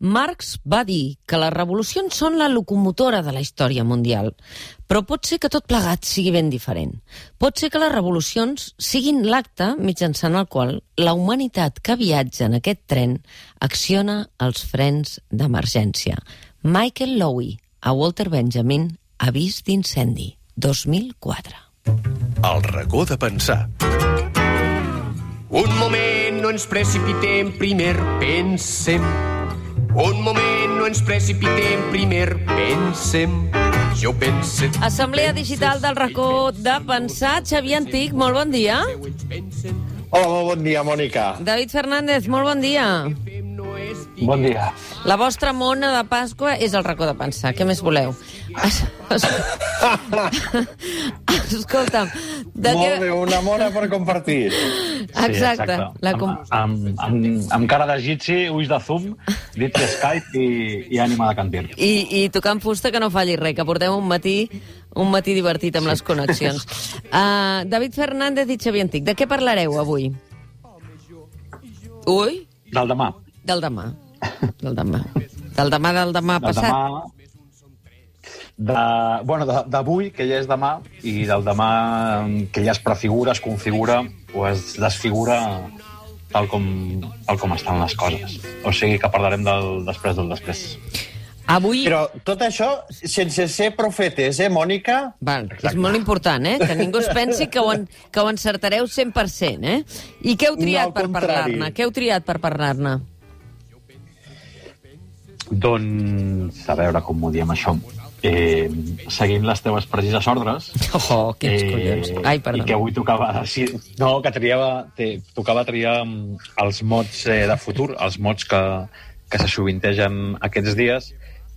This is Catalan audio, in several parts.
Marx va dir que les revolucions són la locomotora de la història mundial, però pot ser que tot plegat sigui ben diferent. Pot ser que les revolucions siguin l'acte mitjançant el qual la humanitat que viatja en aquest tren acciona els frens d'emergència. Michael Lowy, a Walter Benjamin, Avís d'incendi, 2004. El racó de pensar. Un moment, no ens precipitem, primer pensem. Un moment, no ens precipitem, primer pensem. Jo pense... Assemblea Digital del racó de pensar. Xavier Antic, molt bon dia. Hola, molt bon dia, Mònica. David Fernández, molt bon dia. Bon dia. La vostra mona de Pasqua és el racó de pensar. Què més voleu? Es, es... Escolta'm, de Molt bé, una mona per compartir. Exacte. La com... amb, amb, amb, amb cara d'egipci, ulls de zoom, dits de Skype i, i ànima de cantir. I, I tocant fusta que no falli res, que portem un matí un matí divertit amb les connexions. Uh, David Fernández i Xavier Antic, de què parlareu avui? Ui, Del demà. del demà. Del demà. Del demà, del demà Del passat. demà... De, bueno, de- d'avui, que ja és demà, i del demà que ja es prefigura, es configura o es desfigura tal com, tal com estan les coses. O sigui que parlarem del després del després. Avui... Però tot això sense ser profetes, eh, Mònica? Val, és molt important, eh? Que ningú es pensi que ho, en, que ho encertareu 100%, eh? I què heu No, triat al per contrari. parlar-ne? Què heu triat per parlar-ne? Doncs, a veure com ho diem això. Eh, seguint les teves precises ordres, Oh, quins collons. Ai, I perdó. que avui tocava... Sí, no, que triava, te, tocava triar mm, els mots eh, de futur, els mots que, que se sovintegen aquests dies,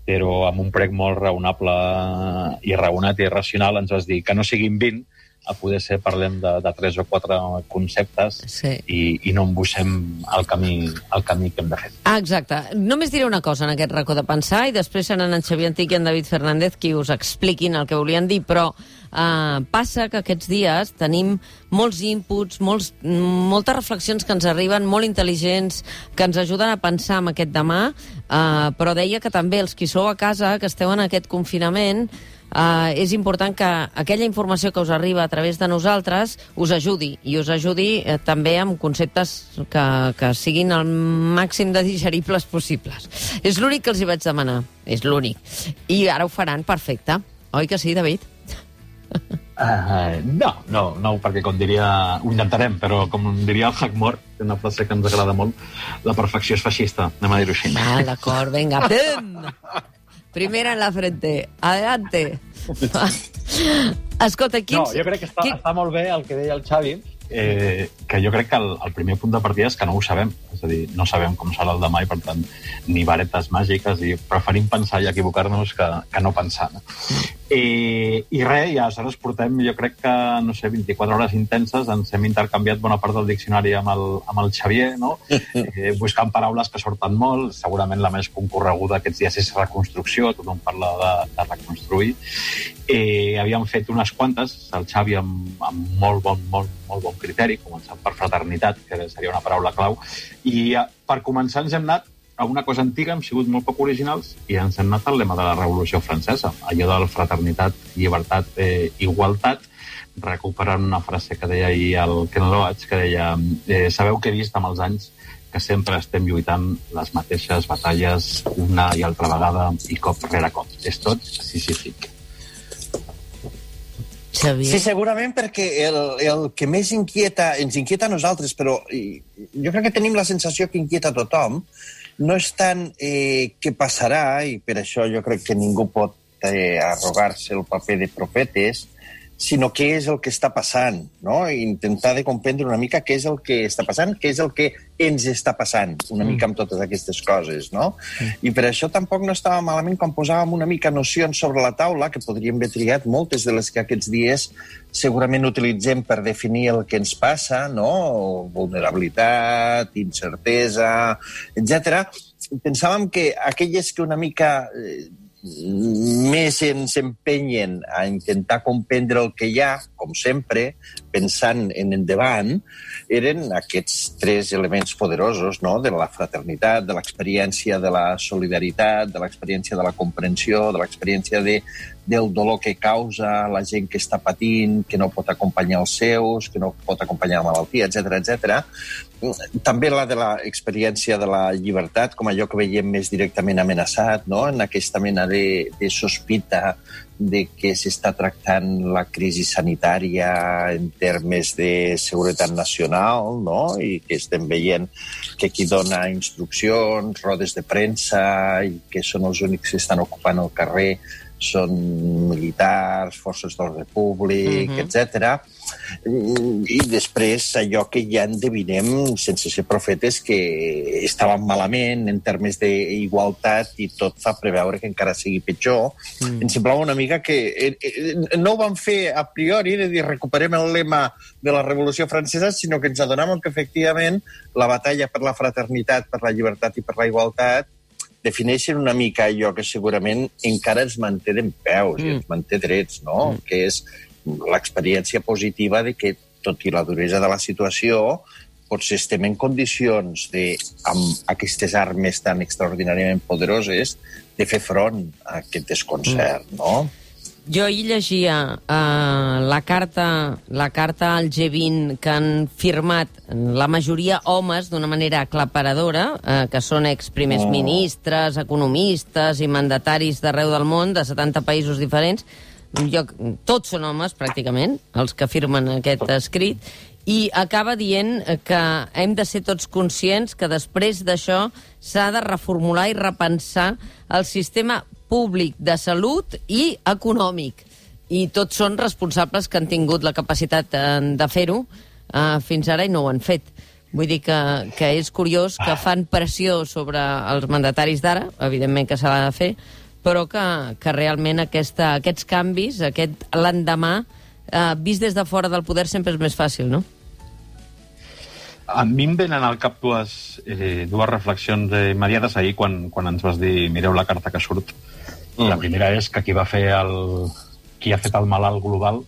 però amb un prec molt raonable i raonat i racional ens vas dir que no siguin 20, a poder ser parlem de, de tres o quatre conceptes Sí. i, i no embussem el camí, el camí que hem de fer. Ah, exacte. Només diré una cosa en aquest racó de pensar i després seran en Xavier Antic i en David Fernández qui us expliquin el que volien dir, però eh, passa que aquests dies tenim molts inputs, molts, moltes reflexions que ens arriben, molt intel·ligents, que ens ajuden a pensar en aquest demà, eh, però deia que també els qui sou a casa, que esteu en aquest confinament, Uh, és important que aquella informació que us arriba a través de nosaltres us ajudi, i us ajudi eh, també amb conceptes que, que siguin el màxim de digeribles possibles. És l'únic que els hi vaig demanar, és l'únic. I ara ho faran perfecte. Oi que sí, David? Uh, no, no, no, perquè com diria... Ho intentarem, però com diria el Hackmore, una frase que ens agrada molt, la perfecció és feixista, anem a dir-ho així. Ah, d'acord, vinga. Pum! Primera en la frente. Adelante. Escolta, quins... No, jo crec que està, qui- està molt bé el que deia el Xavi, eh, que jo crec que el, el primer punt de partida és que no ho sabem. És a dir, no sabem com serà el demà i, per tant, ni varetes màgiques i preferim pensar i equivocar-nos que, que no pensar. No? I, I res, i aleshores portem, jo crec que, no sé, 24 hores intenses, ens hem intercanviat bona part del diccionari amb el, amb el Xavier, no? Eh, buscant paraules que surten molt, segurament la més concorreguda aquests dies és reconstrucció, tothom parla de, de reconstruir. Eh, havíem fet unes quantes, el Xavi amb, amb molt, bon, molt, molt bon criteri, començant per fraternitat, que seria una paraula clau, i eh, per començar ens hem anat a una cosa antiga, hem sigut molt poc originals i ens hem anat al lema de la Revolució Francesa, allò del fraternitat, llibertat, eh, igualtat, recuperant una frase que deia ahir el Ken Loach, que deia eh, sabeu que he vist amb els anys que sempre estem lluitant les mateixes batalles una i altra vegada i cop rere cop. És tot sisífic. Xavier. Sí, segurament perquè el, el que més inquieta, ens inquieta a nosaltres, però jo crec que tenim la sensació que inquieta a tothom, no és tant eh, què passarà, i per això jo crec que ningú pot eh, arrogar-se el paper de profetes, sinó què és el que està passant, no? Intentar de comprendre una mica què és el que està passant, què és el que ens està passant, una mica amb totes aquestes coses, no? I per això tampoc no estava malament quan posàvem una mica nocions sobre la taula, que podríem haver triat moltes de les que aquests dies segurament utilitzem per definir el que ens passa, no? Vulnerabilitat, incertesa, etc. Pensàvem que aquelles que una mica eh, més ens empenyen a intentar comprendre el que hi ha, com sempre, pensant en endavant, eren aquests tres elements poderosos, no? de la fraternitat, de l'experiència de la solidaritat, de l'experiència de la comprensió, de l'experiència de, del dolor que causa la gent que està patint, que no pot acompanyar els seus, que no pot acompanyar la malaltia, etc etc. També la de l'experiència de la llibertat, com allò que veiem més directament amenaçat, no? en aquesta mena de, de sospita de que s'està tractant la crisi sanitària en termes de seguretat nacional, no? i que estem veient que qui dona instruccions, rodes de premsa, i que són els únics que estan ocupant el carrer són militars, forces d'ordre públic, uh -huh. etc. I després allò que ja endevinem, sense ser profetes, que estaven malament en termes d'igualtat i tot fa preveure que encara sigui pitjor. Mm. Em semblava una mica que eh, eh, no ho van fer a priori, de dir recuperem el lema de la Revolució Francesa, sinó que ens adonàvem que efectivament la batalla per la fraternitat, per la llibertat i per la igualtat defineixen una mica allò que segurament encara ens manté d'en peus mm. i ens manté drets, no? Mm. Que és l'experiència positiva de que, tot i la duresa de la situació, potser estem en condicions de, amb aquestes armes tan extraordinàriament poderoses, de fer front a aquest desconcert, mm. no? Jo ahir llegia uh, la, carta, la carta al G20 que han firmat la majoria homes d'una manera aclaparadora, uh, que són ex-primers oh. ministres, economistes i mandataris d'arreu del món, de 70 països diferents. Jo, tots són homes, pràcticament, els que firmen aquest escrit, i acaba dient que hem de ser tots conscients que després d'això s'ha de reformular i repensar el sistema públic, de salut i econòmic. I tots són responsables que han tingut la capacitat eh, de fer-ho eh, fins ara i no ho han fet. Vull dir que, que és curiós que fan pressió sobre els mandataris d'ara, evidentment que s'ha de fer, però que, que realment aquesta, aquests canvis, aquest l'endemà, eh, vist des de fora del poder sempre és més fàcil, no? A mi em venen al cap dues, eh, dues reflexions immediates ahir quan, quan ens vas dir mireu la carta que surt. Mm. La primera és que qui va fer el... qui ha fet el malalt global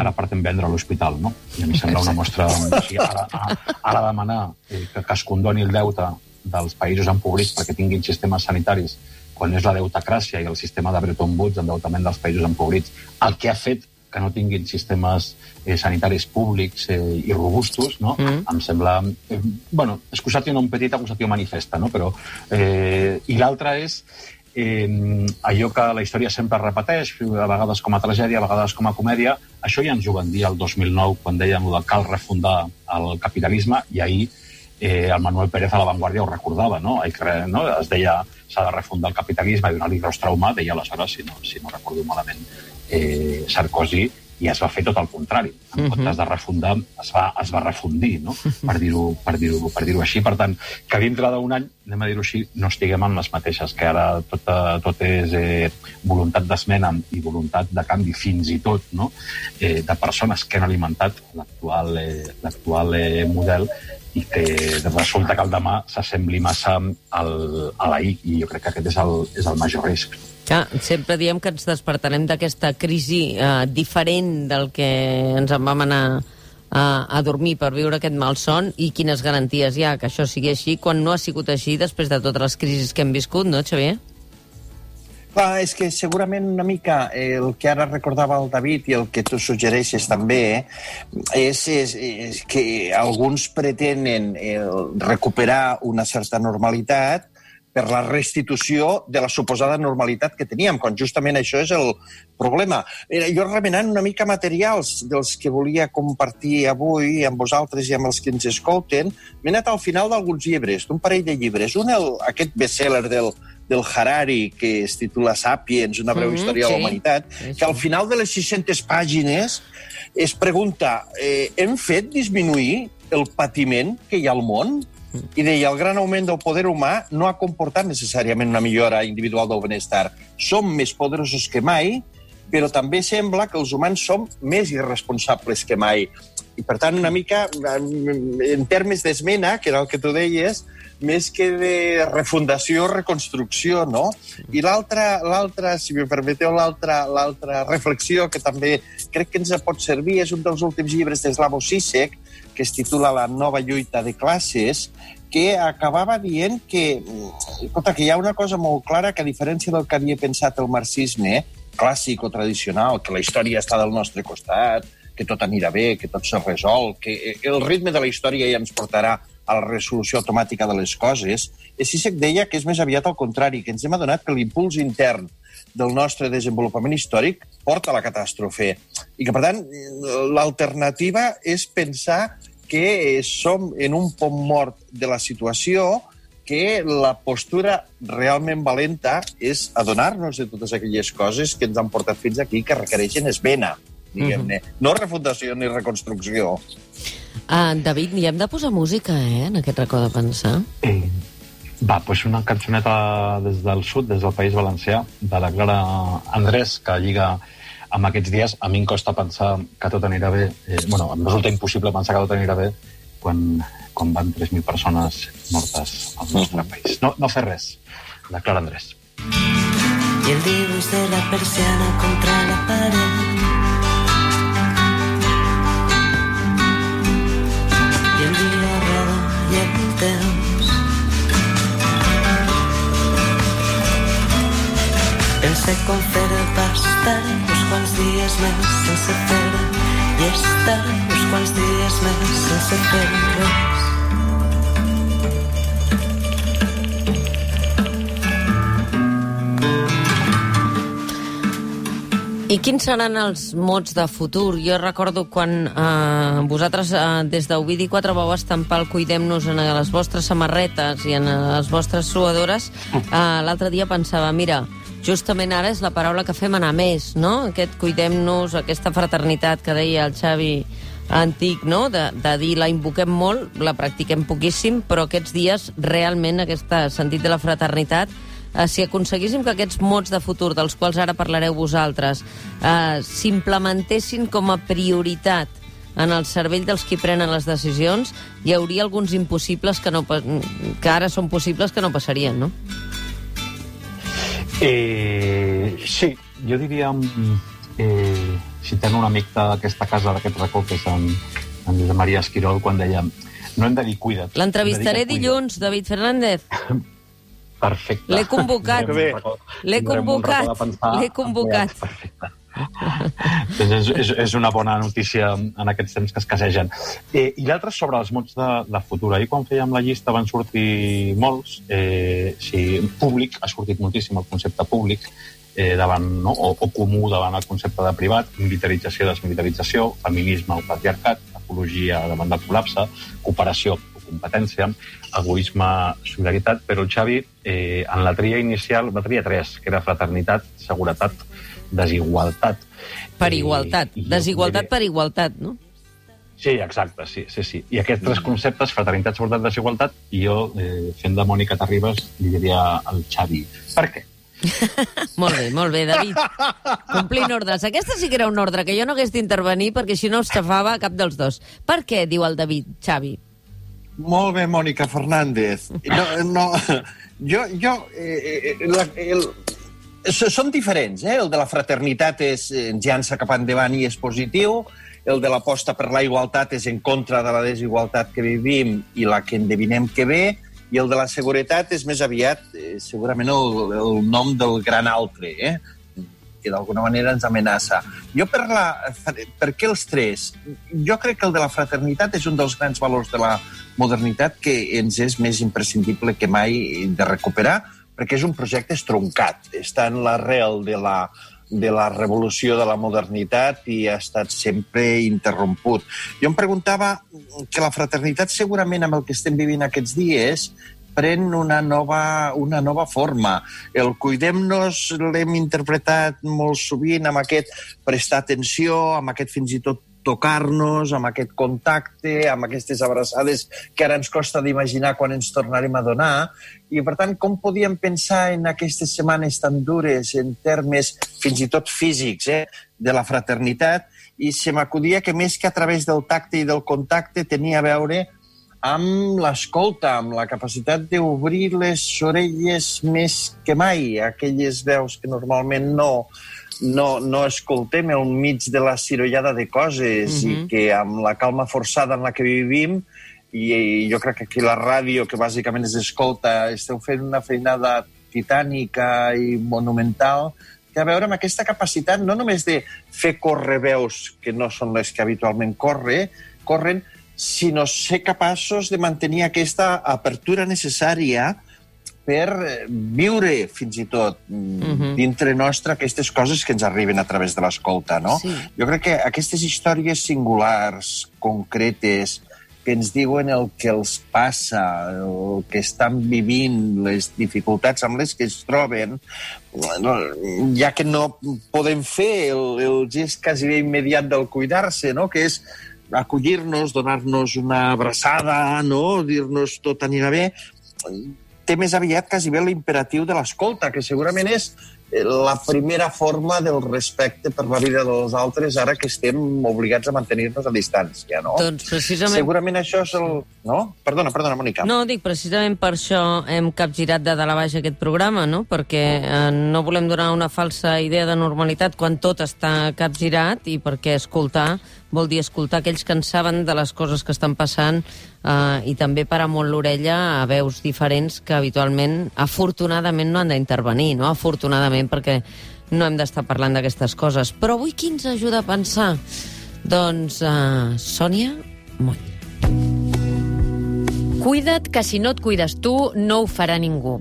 ara partem vendre a l'hospital, no? I a mi sembla una mostra... O sigui, ara, ara demanar eh, que, que es condoni el deute dels països empobrits perquè tinguin sistemes sanitaris quan és la deutacràcia i el sistema de Bretton Woods, endeutament dels països empobrits, el que ha fet que no tinguin sistemes eh, sanitaris públics eh, i robustos, no? Mm. Em sembla... Eh, bueno, excusatio non petita, accusatio manifesta, no? Però, eh, I l'altra és eh, allò que la història sempre repeteix, a vegades com a tragèdia, a vegades com a comèdia, això ja ens ho van dir el 2009, quan deien que cal refundar el capitalisme, i ahir eh, el Manuel Pérez a La Vanguardia ho recordava, no? I, no? Es deia s'ha de refundar el capitalisme i donar-li rostre humà, deia aleshores, si no, si no recordo malament, eh, Sarkozy i es va fer tot el contrari. En uh -huh. comptes de refundar, es va, es va refundir, no? per dir-ho per dir per dir així. Per tant, que dintre d'un any, anem a dir-ho així, no estiguem en les mateixes, que ara tot, tot és eh, voluntat d'esmena i voluntat de canvi, fins i tot no? eh, de persones que han alimentat l'actual eh, eh, model i que resulta que el demà s'assembli massa al, a l'ahir, i jo crec que aquest és el, és el major risc. Clar, sempre diem que ens despertarem d'aquesta crisi eh, diferent del que ens en vam anar a, a dormir per viure aquest malson i quines garanties hi ha que això sigui així quan no ha sigut així després de totes les crisis que hem viscut, no, Xavier? Clar, és que segurament una mica el que ara recordava el David i el que tu suggereixes també és, és, és que alguns pretenen recuperar una certa normalitat per la restitució de la suposada normalitat que teníem, quan justament això és el problema. Jo remenant una mica materials dels que volia compartir avui amb vosaltres i amb els que ens escolten, m'he anat al final d'alguns llibres, d'un parell de llibres. Un, el, aquest bestseller del, del Harari, que es titula Sapiens, una breu mm -hmm, història sí. de la humanitat, sí, sí. que al final de les 600 pàgines es pregunta, eh, hem fet disminuir el patiment que hi ha al món? I deia, el gran augment del poder humà no ha comportat necessàriament una millora individual del benestar. Som més poderosos que mai, però també sembla que els humans som més irresponsables que mai. I, per tant, una mica, en termes d'esmena, que era el que tu deies, més que de refundació, reconstrucció, no? I l'altra, si me permeteu, l'altra reflexió que també crec que ens pot servir és un dels últims llibres d'Eslavo Sisek, que es titula La nova lluita de classes, que acabava dient que, escolta, que hi ha una cosa molt clara que, a diferència del que havia pensat el marxisme clàssic o tradicional, que la història està del nostre costat, que tot anirà bé, que tot se resol, que el ritme de la història ja ens portarà a la resolució automàtica de les coses, Sisek deia que és més aviat al contrari, que ens hem adonat que l'impuls intern del nostre desenvolupament històric porta a la catàstrofe. I que, per tant, l'alternativa és pensar que som en un pom mort de la situació que la postura realment valenta és adonar-nos de totes aquelles coses que ens han portat fins aquí que requereixen esmena, diguem-ne. Mm -hmm. No refundació ni reconstrucció. Uh, David, hi hem de posar música, eh, en aquest racó de pensar? Eh, va, doncs una cançoneta des del sud, des del País Valencià, de la Clara Andrés, que lliga amb aquests dies a mi em costa pensar que tot anirà bé. Eh, bueno, em resulta impossible pensar que tot anirà bé quan, quan van 3.000 persones mortes al nostre país. No, no fer res. La Clara Andrés. Y el dibuix de la persiana contra la pared Pensé com fer el pastel quants dies més sense fer i estar uns quants dies més sense fer res. I quins seran els mots de futur? Jo recordo quan eh, vosaltres eh, des d'Ovidi 4 vau estampar el Cuidem-nos en les vostres samarretes i en les vostres suadores, eh, l'altre dia pensava, mira, justament ara és la paraula que fem anar més, no? Aquest cuidem-nos, aquesta fraternitat que deia el Xavi antic, no? De, de dir la invoquem molt, la practiquem poquíssim, però aquests dies realment aquest sentit de la fraternitat eh, si aconseguíssim que aquests mots de futur, dels quals ara parlareu vosaltres, eh, s'implementessin com a prioritat en el cervell dels qui prenen les decisions, hi hauria alguns impossibles que, no, que ara són possibles que no passarien, no? Eh, sí, jo diria, eh, citant un amic d'aquesta casa, d'aquest racó, que és en, en Josep Maria Esquirol, quan deia no hem de dir cuida't. L'entrevistaré dilluns, David Fernández. Perfecte. L'he convocat. L'he convocat. L'he convocat. Perfecte doncs és, és, és una bona notícia en aquests temps que es casegen. Eh, I l'altre sobre els mots de, de futur. Ahir quan fèiem la llista van sortir molts. Eh, sí, públic, ha sortit moltíssim el concepte públic, eh, davant, no? o, o comú davant el concepte de privat, militarització, desmilitarització, feminisme o patriarcat, ecologia davant del col·lapse, cooperació competència, egoisme, solidaritat, però el Xavi, eh, en la tria inicial, va triar tres, que era fraternitat, seguretat desigualtat. Per igualtat. I, Desigualtat per igualtat, no? Sí, exacte, sí, sí, sí. I aquests tres conceptes, fraternitat, seguretat, desigualtat, i jo, eh, fent de Mònica Terribas, li diria al Xavi, per què? molt bé, molt bé, David. Complint ordres. Aquesta sí que era un ordre, que jo no hagués d'intervenir perquè si no es xafava cap dels dos. Per què, diu el David, Xavi? Molt bé, Mònica Fernández. No, no, jo, jo eh, eh la, el, són diferents, eh? El de la fraternitat és, ens llança cap endavant i és positiu, el de l'aposta per la igualtat és en contra de la desigualtat que vivim i la que endevinem que ve, i el de la seguretat és més aviat, eh, segurament, el, el nom del gran altre, eh? Que d'alguna manera ens amenaça. Jo per, la, per què els tres? Jo crec que el de la fraternitat és un dels grans valors de la modernitat que ens és més imprescindible que mai de recuperar, perquè és un projecte estroncat, està en l'arrel de la, de la revolució de la modernitat i ha estat sempre interromput. Jo em preguntava que la fraternitat segurament amb el que estem vivint aquests dies pren una nova, una nova forma. El cuidem-nos l'hem interpretat molt sovint amb aquest prestar atenció, amb aquest fins i tot tocar-nos, amb aquest contacte, amb aquestes abraçades que ara ens costa d'imaginar quan ens tornarem a donar. I, per tant, com podíem pensar en aquestes setmanes tan dures en termes fins i tot físics eh, de la fraternitat? I se m'acudia que més que a través del tacte i del contacte tenia a veure amb l'escolta, amb la capacitat d'obrir les orelles més que mai, aquelles veus que normalment no, no, no escoltem al mig de la cirollada de coses mm -hmm. i que amb la calma forçada en la que vivim i, i jo crec que aquí la ràdio, que bàsicament es escolta, esteu fent una feinada titànica i monumental té a veure amb aquesta capacitat no només de fer córrer veus que no són les que habitualment corre, corren, sinó ser capaços de mantenir aquesta apertura necessària per eh, viure, fins i tot, mm -hmm. dintre nostre aquestes coses que ens arriben a través de l'escolta, no? Sí. Jo crec que aquestes històries singulars, concretes, que ens diuen el que els passa, el que estan vivint, les dificultats amb les que es troben, no, ja que no podem fer el, el gest quasi immediat del cuidar-se, no? que és acollir-nos, donar-nos una abraçada, no? dir-nos tot anirà bé, té més aviat quasi bé l'imperatiu de l'escolta, que segurament és eh, la primera forma del respecte per la vida dels altres ara que estem obligats a mantenir-nos a distància, no? Doncs precisament... Segurament això és el... No? Perdona, perdona, Mònica. No, dic, precisament per això hem capgirat de dalt a baix aquest programa, no? Perquè eh, no volem donar una falsa idea de normalitat quan tot està capgirat i perquè escoltar vol dir escoltar aquells que en saben de les coses que estan passant eh, i també parar molt l'orella a veus diferents que habitualment, afortunadament, no han d'intervenir, no? Afortunadament, perquè no hem d'estar parlant d'aquestes coses. Però avui qui ens ajuda a pensar? Doncs eh, Sònia Moll. Cuida't, que si no et cuides tu, no ho farà ningú.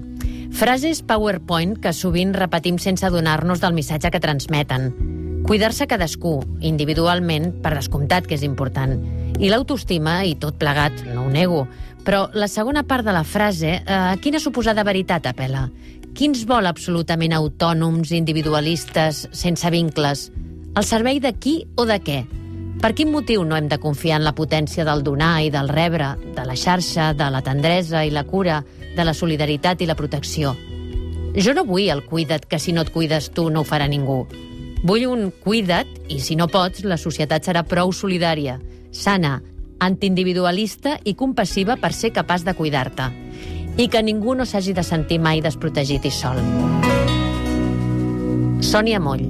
Frases PowerPoint que sovint repetim sense adonar-nos del missatge que transmeten. Cuidar-se cadascú, individualment, per descomptat que és important. I l'autoestima i tot plegat, no ho nego. Però la segona part de la frase, eh, quina suposada veritat apela? Quins vol absolutament autònoms, individualistes, sense vincles? Al servei de qui o de què? Per quin motiu no hem de confiar en la potència del donar i del rebre, de la xarxa, de la tendresa i la cura, de la solidaritat i la protecció? Jo no vull el cuida't, que si no et cuides tu no ho farà ningú. Vull un cuida't i, si no pots, la societat serà prou solidària, sana, antiindividualista i compassiva per ser capaç de cuidar-te. I que ningú no s'hagi de sentir mai desprotegit i sol. Sònia Moll.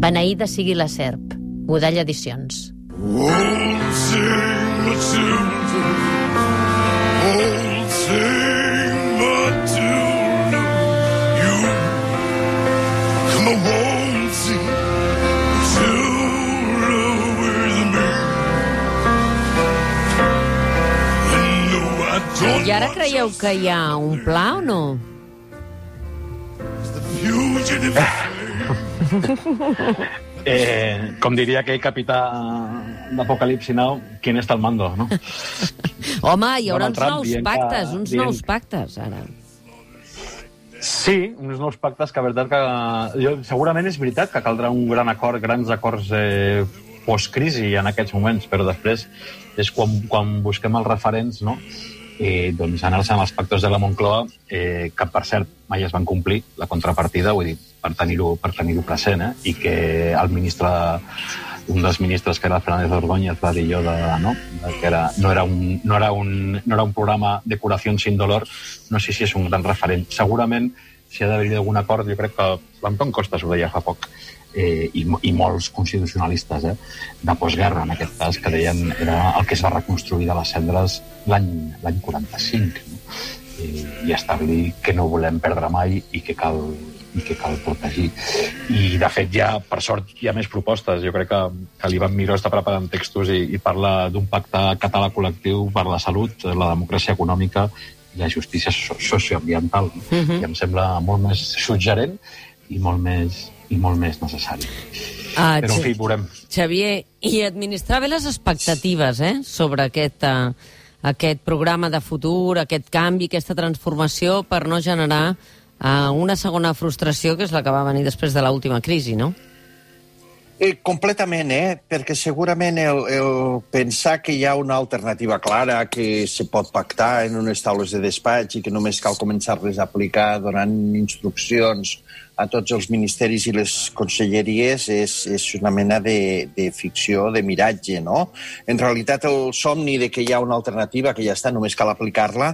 Beneïda sigui la serp. Godall Edicions. Come I ara creieu que hi ha un pla o no? Eh, com diria aquell capità d'Apocalipsi Now, ¿quién està al mando, no? Home, hi haurà uns Trump nous pactes, uns dient- nous pactes, ara. Sí, uns nous pactes que, veritat, que jo, segurament és veritat que caldrà un gran acord, grans acords eh, post-crisi en aquests moments, però després és quan, quan busquem els referents, no? Eh, doncs anar-se als pactes de la Moncloa, eh, que per cert mai es van complir, la contrapartida, vull dir, per tenir-ho per tenir present, eh? i que el ministre un dels ministres que era Fernández Ordóñez va dir jo de, no? de que era, no, era un, no, era un, no era un programa de curació sin dolor, no sé si és un gran referent. Segurament, si ha d'haver-hi algun acord, jo crec que l'Anton Costas ho deia fa poc, eh, i, i molts constitucionalistes eh, de postguerra, en aquest cas, que deien era el que es va reconstruir de les cendres l'any l'any 45, no? I, i establir que no volem perdre mai i que cal i que cal protegir. I, de fet, ja, per sort, hi ha més propostes. Jo crec que, que l'Ivan Miró està preparant textos i, i parla d'un pacte català col·lectiu per la salut, la democràcia econòmica i la justícia so socioambiental. Uh -huh. I em sembla molt més suggerent i molt més, i molt més necessari. Ah, Però, en fi, veurem. Xavier, i administrar bé les expectatives eh, sobre aquest, uh, aquest programa de futur, aquest canvi, aquesta transformació, per no generar uh, una segona frustració, que és la que va venir després de l'última crisi, no? Eh, completament, eh? perquè segurament el, el pensar que hi ha una alternativa clara, que se pot pactar en unes taules de despatx i que només cal començar-les a aplicar donant instruccions a tots els ministeris i les conselleries és, és una mena de, de ficció, de miratge, no? En realitat, el somni de que hi ha una alternativa, que ja està, només cal aplicar-la,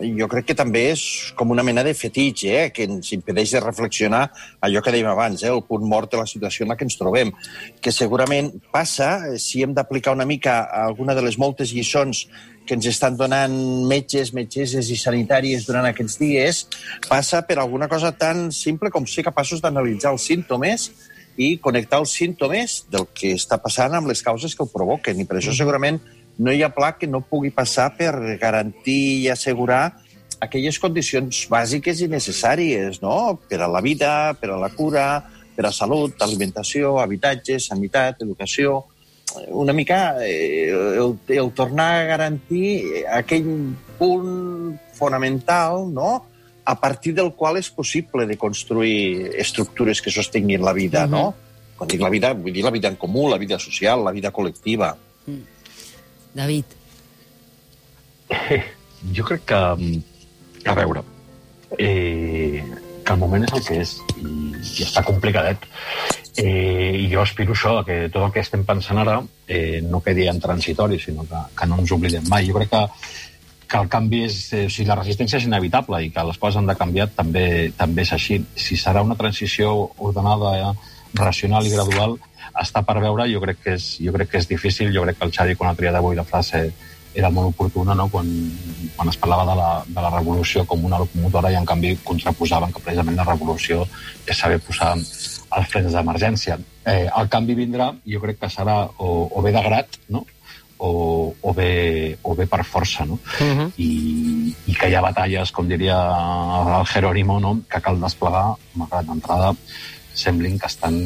jo crec que també és com una mena de fetitx, eh? que ens impedeix de reflexionar allò que dèiem abans, eh? el punt mort de la situació en la que ens trobem, que segurament passa eh, si hem d'aplicar una mica alguna de les moltes lliçons que ens estan donant metges, metgesses i sanitàries durant aquests dies, passa per alguna cosa tan simple com ser capaços d'analitzar els símptomes i connectar els símptomes del que està passant amb les causes que ho provoquen. I per això segurament no hi ha pla que no pugui passar per garantir i assegurar aquelles condicions bàsiques i necessàries, no? Per a la vida, per a la cura, per a salut, alimentació, habitatge, sanitat, educació... Una mica eh, el, el tornar a garantir aquell punt fonamental, no?, a partir del qual és possible de construir estructures que sostenguin la vida, no? Quan dic la vida, vull dir la vida en comú, la vida social, la vida col·lectiva. David. Jo crec que, a veure, eh, que el moment és el que és i, i està complicadet. Eh, I jo aspiro això, que tot el que estem pensant ara eh, no quedi en transitori, sinó que, que no ens oblidem mai. Jo crec que, que el canvi és... Eh, o sigui, la resistència és inevitable i que les coses han de canviar també, també és així. Si serà una transició ordenada, eh, racional i gradual, està per veure, jo crec que és, jo crec que és difícil, jo crec que el Xavi, quan ha triat avui la frase era molt oportuna no? quan, quan es parlava de la, de la revolució com una locomotora i en canvi contraposaven que precisament la revolució és saber posar els frens d'emergència. Eh, el canvi vindrà, jo crec que serà o, o bé de grat, no? o, o, bé, o bé per força, no? Uh -huh. I, i que hi ha batalles, com diria el Jerónimo, no? que cal desplegar, malgrat d'entrada semblin que estan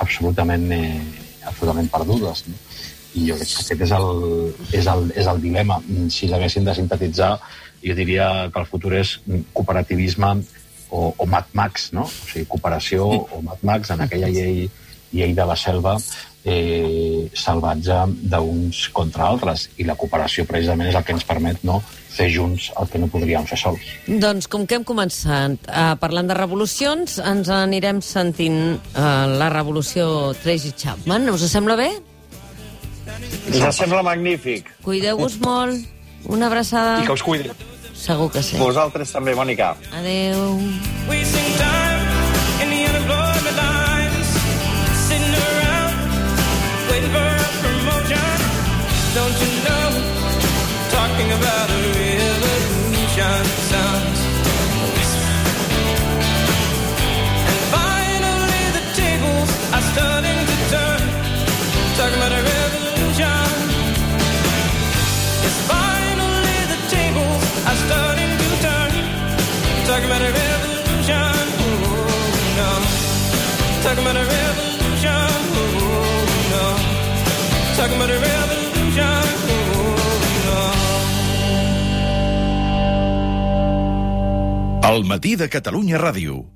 absolutament, eh, absolutament perdudes. No? I jo crec que aquest és el, és el, és el dilema. Si l'haguessin de sintetitzar, jo diria que el futur és cooperativisme o, o Mad Max, no? O sigui, cooperació o Mad Max en aquella llei, llei de la selva eh, salvatge d'uns contra altres. I la cooperació precisament és el que ens permet no, fer junts el que no podríem fer sols. Doncs com que hem començat uh, parlant de revolucions, ens anirem sentint uh, la revolució Tracy Chapman. Us sembla bé? Ja sembla magnífic. Cuideu-vos molt. Una abraçada. I que us cuidi. Segur que sí. Vosaltres també, Mònica. Adeu. Wasting time Talking about a revolution. Oh, no. Talking about a revolution. Oh, no. El matí de Catalunya Ràdio.